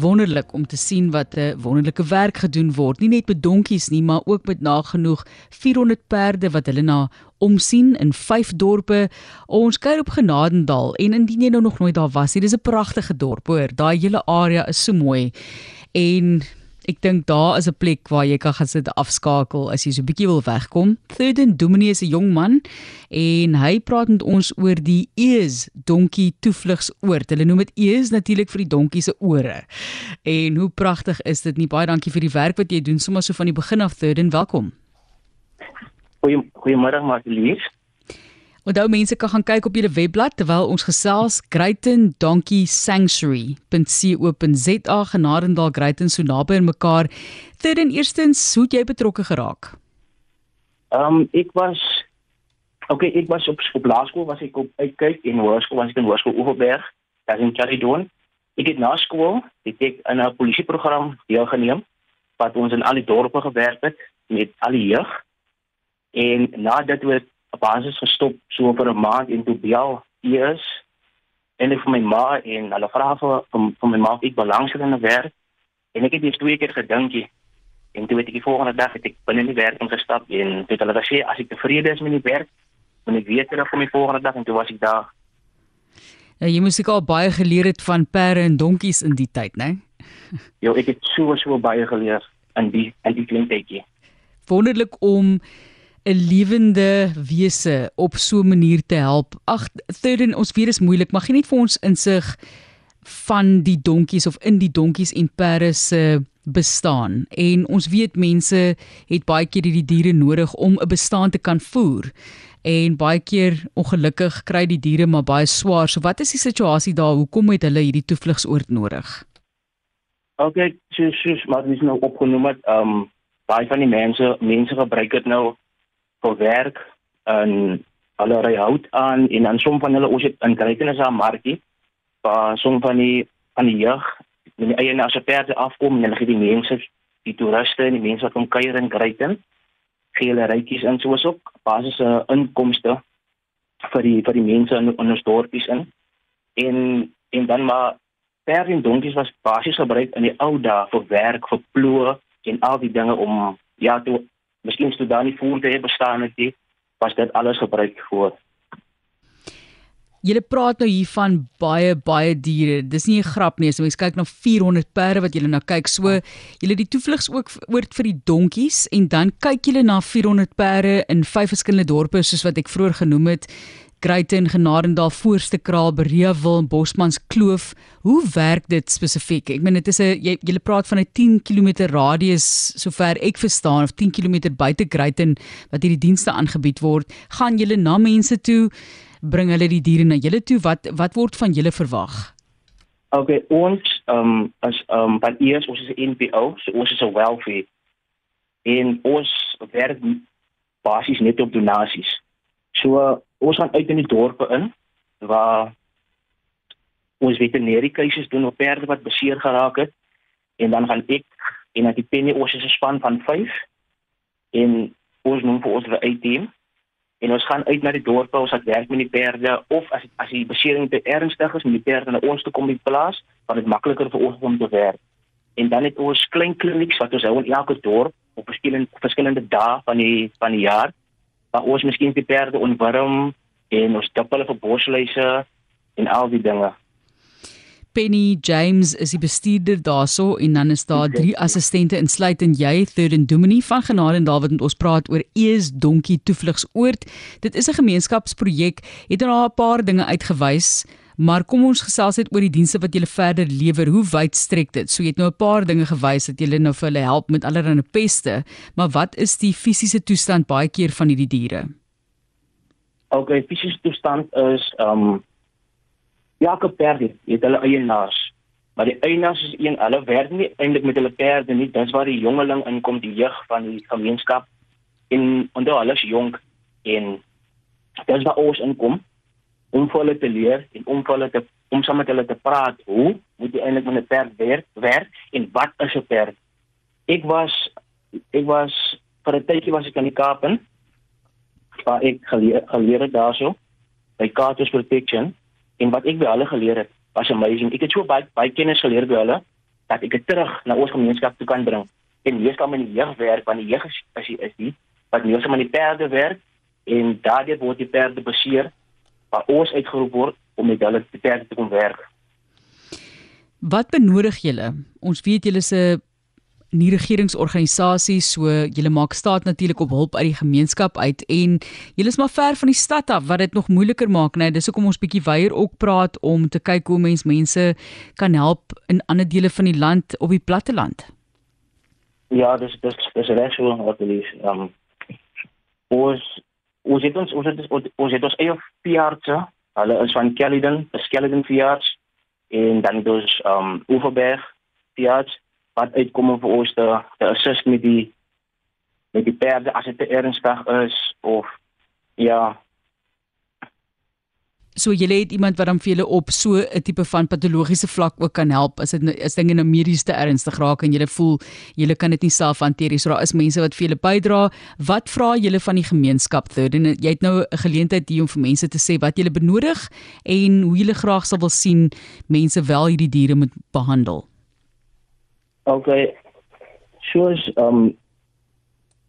wonderlik om te sien wat 'n wonderlike werk gedoen word, nie net met donkies nie, maar ook met nagenoeg 400 perde wat hulle na omsien in vyf dorpe. Ons kuier op Genadendal en indien jy nou nog nooit daar was nie, dis 'n pragtige dorp, hoor. Daai hele area is so mooi. En Ek dink daar is 'n plek waar jy kan gaan sit afskakel as jy so 'n bietjie wil wegkom. Thirden Dominee is 'n jong man en hy praat met ons oor die Ees donkie toevlugsoord. Hulle noem dit Ees natuurlik vir die donkie se ore. En hoe pragtig is dit nie? Baie dankie vir die werk wat jy doen sommer so van die begin af Thirden. Welkom. Goeiemôre Marlies. Onthou mense kan gaan kyk op julle webblad terwyl ons gesels Greyton Donkey Sanctuary.co.za Genadendal Greyton so naby aan mekaar. Third en eerstens, hoe het jy betrokke geraak? Ehm um, ek was Okay, ek was op op laerskool was ek op uitkyk en hoërskool was ek in hoërskool Oeverberg, daar in Caledon. Ek het na skool, het ek in 'n polisieprogram deelgeneem wat ons in al die dorpe gewerk het met al die jeug. En nadat dit op basis gestop so vir 'n maand en toe bel eers en ek vir my ma en hulle vra vir van my ma ek belangstel in 'n werk en ek het dit twee keer gedink en toe weet ek die volgende dag het ek binne die werk ingestap en dit hulle gesê as ek tevrede is met die werk dan ek weet hulle vir my volgende dag en toe was ek daar Ja, jy moes ek al baie geleer het van perde en donkies in die tyd, né? Ja, ek het so so baie geleer in die in die klein tydjie. Wonderlik om 'n lewende wese op so 'n manier te help. Ag, third ons weet is moeilik, maar gee net vir ons insig van die donkies of in die donkies en perde se bestaan. En ons weet mense het baie keer hierdie diere nodig om 'n bestaan te kan voer. En baie keer ongelukkig kry die diere maar baie swaar. So wat is die situasie daar? Hoekom het hulle hierdie toevlugsoord nodig? Okay, so so maar dis nou opgenoem het, ehm um, baie van die mense mense gebruik dit nou vir werk en hulle ry hout aan en dan som van hulle ons het in Krytenis aan markie waar som van die van die jeug met die eienaars se perde afkom en hulle gee die mense die toeriste en die mense wat kom kuier in Kryten gee hulle rytjies in soos ook basiese inkomste vir die vir die mense in, in ons dorpies in. En en dan maar perde en donkies was basies gebruik in die ou dae vir werk vir ploë en al die dinge om ja toe miskien toe daar nie voente het bestaan het nie, was dit alles gebruik voor. Julle praat nou hier van baie baie diere. Dis nie 'n grap nie. As mens kyk na 400 perde wat julle nou kyk, so julle die toevlugs ook oort vir die donkies en dan kyk julle na 400 perde in vyf verskillende dorpe soos wat ek vroeër genoem het. Greyten, Genadendal, Voorste Kraal, Bereewil en Bosmans Kloof. Hoe werk dit spesifiek? Ek meen dit is 'n jy jy praat van 'n 10 km radius sover ek verstaan of 10 km buite Greyten wat hierdie dienste aangebied word. Gaan julle na mense toe bring hulle die diere na julle toe? Wat wat word van julle verwag? Okay, ons ehm um, as ehm um, by eers ons is 'n NPO, so ons is 'n welfare en ons werk basies net op donasies. So ons gaan uit in die dorpe in waar ons veterinêre keuses doen op perde wat beseer geraak het. En dan gaan ek en dan die penny ons is 'n span van 5 en ons noem vir ons die team en ons gaan uit na die dorpe ons het werk met die perde of as as die besering te ernstig is met die perde na ons toe kom die plaas want dit makliker vir ons om te werk. En dan het ons klein klinieks wat ons hou in elke dorp op verskillende verskillende dae van die van die jaar waar ons miskien die perde ontwarm en ons dop hulle vir bosluise en al die dinge. Penny James is die bestuurder daarso en dan is daar drie assistente insluitend jy Third and Domini van Genade en David met ons praat oor Ees Donkie Toevlugsoord. Dit is 'n gemeenskapsprojek. Het daar 'n paar dinge uitgewys Maar kom ons gesels net oor die dienste wat julle verder lewer. Hoe wyd strek dit? So jy het nou 'n paar dinge gewys dat julle nou vir hulle help met allerlei peste, maar wat is die fisiese toestand baie keer van hierdie diere? Okay, fisiese toestand is ehm um, elke perde het hulle eienaars. Maar die eienaars is een, hulle werk nie eintlik met hulle perde nie. Dis waar die jongeling inkom, die jeug van die gemeenskap en onder alles jonk en dis waar ons inkom om vir hulle te leer en om vir hulle te om saam met hulle te praat hoe moet jy eintlik met 'n perd werk, werk en wat is 'n perd? Ek was ek was vir 'n tydjie was ek in die Kaap en waar ek geleer, geleer het daarso by Carter's Protection en wat ek by hulle geleer het was amazing. Ek het so baie baie kennis geleer by hulle dat ek dit terug na ons gemeenskap toe kan bring. En meestal met die jeugwerk want die jeug is is die wat meestal met die perde werk en daardie word die perde beseer waar ons uitgeroep word om met hulle die perde te kom werk. Wat benodig julle? Ons weet julle 'n nie regeringsorganisasies so julle maak staat natuurlik op hulp uit die gemeenskap uit en julle is maar ver van die stad af wat dit nog moeiliker maak net dis hoekom ons bietjie weier ook praat om te kyk hoe mens mense kan help in ander dele van die land op die platte land Ja dis dis dis reg so wat dit is um ons ons het ons ons het ons, ons het ons eie piartse hulle is van Caledon, Caledon Fiarts en dan dus um Oeverberg Fiarts wat uitkom vir ons te, te assist met die met die perde as dit ernstig is of ja so jy het iemand wat dan vir julle op so 'n tipe van patologiese vlak ook kan help. As dit is dinge nou medies te ernstig raak en jy voel jy kan dit nie self hanteer nie. So daar is mense wat vir julle bydra. Wat vra julle van die gemeenskap third? En jy het nou 'n geleentheid hier om vir mense te sê wat julle benodig en hoe julle graag sal wil sien mense wel hierdie diere moet behandel. Okay. Soos um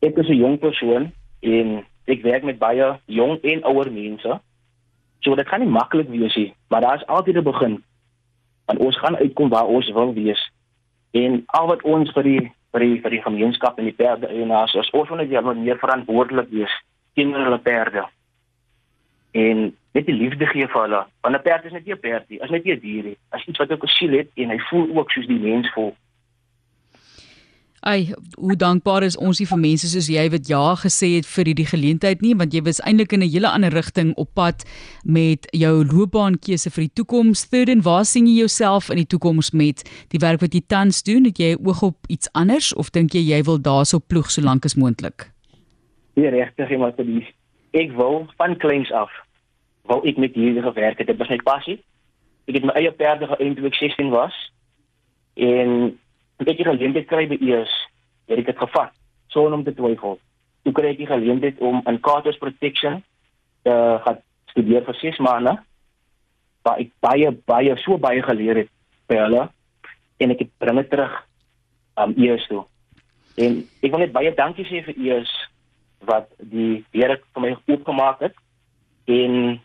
ek is 'n jong persoon en ek werk met baie jong en ouer mense. So dit kan nie maklik wees nie, maar daar's altyd 'n begin. Want ons gaan uitkom waar ons wil wees. En al wat ons vir die vir die vir die gemeenskap en die perde eienaars is, ons moet net meer verantwoordelik wees teenoor hulle perde. En net die liefde gee vir hulle. Want 'n perd is net nie 'n perd nie, is net 'n dier nie. As iets wat ook 'n siel het en hy voel ook soos die mens voel. Ai, hoe dankbaar is ons vir mense soos jy wat ja gesê het vir hierdie geleentheid nie, want jy was eintlik in 'n hele ander rigting op pad met jou loopbaankeuse vir die toekoms. Third en waar sien jy jouself in die toekoms met die werk wat jy tans doen? Het jy oog op iets anders of dink jy jy wil daarso ploeg so lank as moontlik? Nee, regtig, maar dit ek wil van kleins af wou ek met hierdie gewerk het. Dit was my passie. Ek het my eie perde geënt toe ek 16 was. En ek het geleentheid kry by eers het ek dit gevat sonder om te twyfel. Toe kry ek die geleentheid om in Katos protection te gaan studeer vir 6 maande waar ek baie baie so baie geleer het by hulle en ek het bring dit terug am um, eers toe. En ek wil net baie dankie sê vir eers wat die Here vir my oopgemaak het en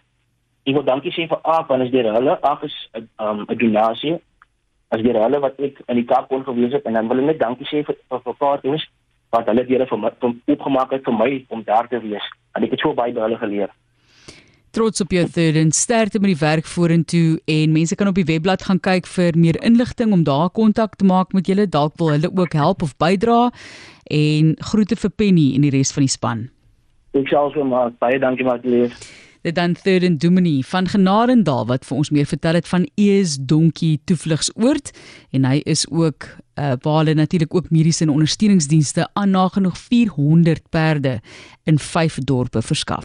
ek wil dankie sê vir Aap want is deur hulle Aap is 'n um, 'n gimnasie as deur hulle wat ek in die Kaap kon gewees het en dan wil ek net dankie sê vir vir, paar dinge wat hulle deur vir my opgemaak het vir my om daar te wees. En ek het so baie by hulle geleer. Trots op jou third en sterkte met die werk vorentoe en mense kan op die webblad gaan kyk vir meer inligting om daar kontak te maak met julle dalk wil hulle ook help of bydra en groete vir Penny en die res van die span. Ek sal so maar baie dankie maar lees dit dan Third and Dumini van Genadendal wat vir ons meer vertel het van Ees Donkie toevlugsoord en hy is ook uh, waar hulle natuurlik ook mediese en ondersteuningsdienste aan nagenoeg 400 perde in 5 dorpe verskaf.